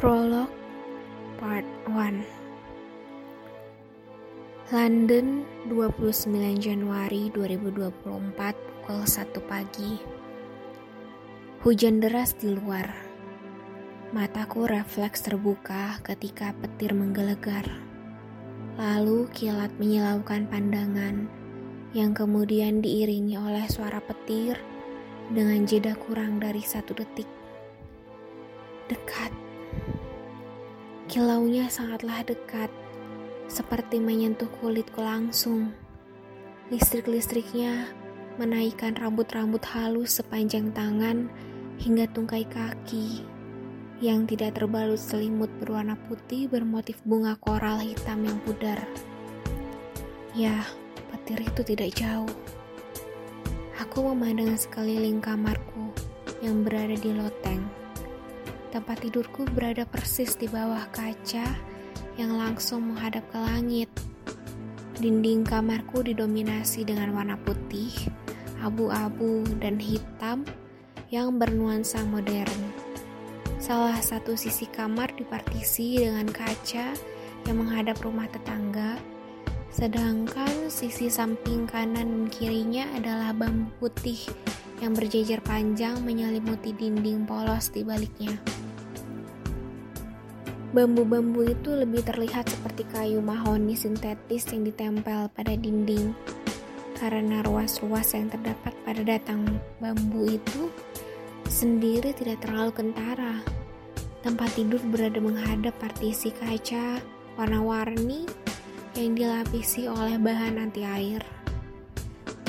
Prolog Part 1 London 29 Januari 2024 pukul 1 pagi. Hujan deras di luar. Mataku refleks terbuka ketika petir menggelegar. Lalu kilat menyilaukan pandangan Yang kemudian diiringi oleh suara petir Dengan jeda kurang dari satu detik. Dekat Kilaunya sangatlah dekat, seperti menyentuh kulitku langsung. Listrik-listriknya menaikkan rambut-rambut halus sepanjang tangan hingga tungkai kaki yang tidak terbalut selimut berwarna putih bermotif bunga koral hitam yang pudar. Ya, petir itu tidak jauh. Aku memandang sekeliling kamarku yang berada di loteng Tempat tidurku berada persis di bawah kaca yang langsung menghadap ke langit. Dinding kamarku didominasi dengan warna putih, abu-abu, dan hitam yang bernuansa modern. Salah satu sisi kamar dipartisi dengan kaca yang menghadap rumah tetangga, sedangkan sisi samping kanan dan kirinya adalah bambu putih yang berjejer panjang menyelimuti dinding polos di baliknya. Bambu-bambu itu lebih terlihat seperti kayu mahoni sintetis yang ditempel pada dinding. Karena ruas-ruas yang terdapat pada datang bambu itu sendiri tidak terlalu kentara. Tempat tidur berada menghadap partisi kaca warna-warni yang dilapisi oleh bahan anti air.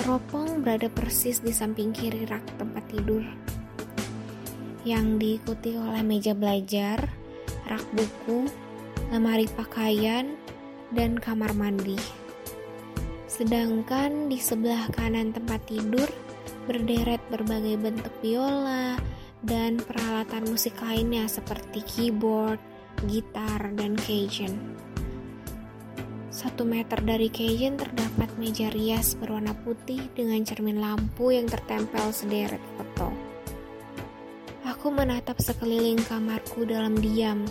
Teropong berada persis di samping kiri rak tempat tidur yang diikuti oleh meja belajar, rak buku, lemari pakaian, dan kamar mandi. Sedangkan di sebelah kanan tempat tidur berderet berbagai bentuk biola dan peralatan musik lainnya seperti keyboard, gitar, dan Cajun. Satu meter dari Cajun terdapat meja rias berwarna putih dengan cermin lampu yang tertempel sederet foto. Aku menatap sekeliling kamarku dalam diam.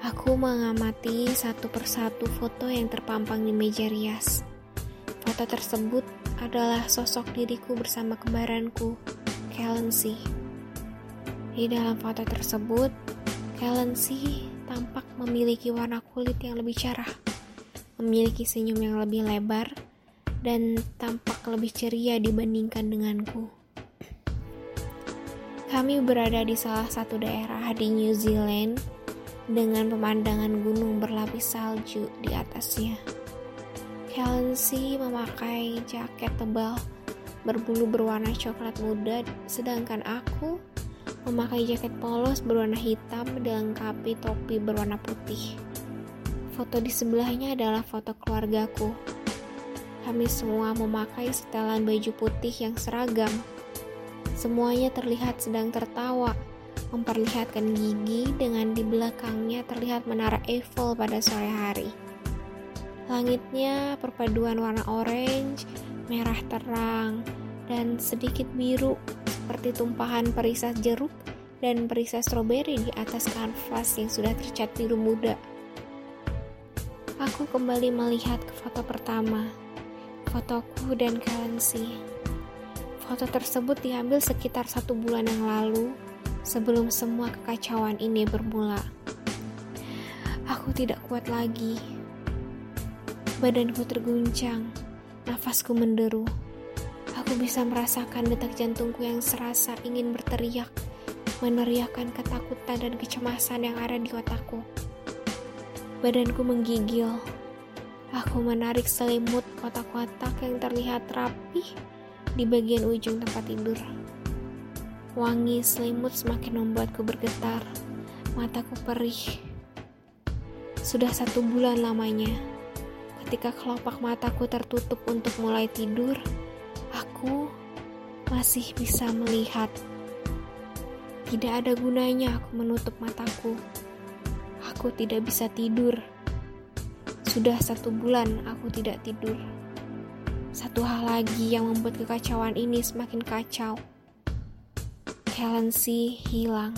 Aku mengamati satu persatu foto yang terpampang di meja rias. Foto tersebut adalah sosok diriku bersama kembaranku, Kalensi. Di dalam foto tersebut, Kalensi tampak memiliki warna kulit yang lebih cerah, memiliki senyum yang lebih lebar, dan tampak lebih ceria dibandingkan denganku. Kami berada di salah satu daerah di New Zealand dengan pemandangan gunung berlapis salju di atasnya. Kelsey memakai jaket tebal berbulu berwarna coklat muda, sedangkan aku memakai jaket polos berwarna hitam dilengkapi topi berwarna putih. Foto di sebelahnya adalah foto keluargaku. Kami semua memakai setelan baju putih yang seragam Semuanya terlihat sedang tertawa, memperlihatkan gigi dengan di belakangnya terlihat menara Eiffel pada sore hari. Langitnya perpaduan warna orange, merah terang, dan sedikit biru seperti tumpahan perisai jeruk dan perisai stroberi di atas kanvas yang sudah tercat biru muda. Aku kembali melihat ke foto pertama, fotoku dan Kalensi. Foto tersebut diambil sekitar satu bulan yang lalu, sebelum semua kekacauan ini bermula. Aku tidak kuat lagi. Badanku terguncang, nafasku menderu. Aku bisa merasakan detak jantungku yang serasa ingin berteriak, meneriakkan ketakutan dan kecemasan yang ada di otakku. Badanku menggigil. Aku menarik selimut kotak-kotak yang terlihat rapih di bagian ujung tempat tidur. Wangi selimut semakin membuatku bergetar, mataku perih. Sudah satu bulan lamanya, ketika kelopak mataku tertutup untuk mulai tidur, aku masih bisa melihat. Tidak ada gunanya aku menutup mataku. Aku tidak bisa tidur. Sudah satu bulan aku tidak tidur. Satu hal lagi yang membuat kekacauan ini semakin kacau. Kalensi hilang.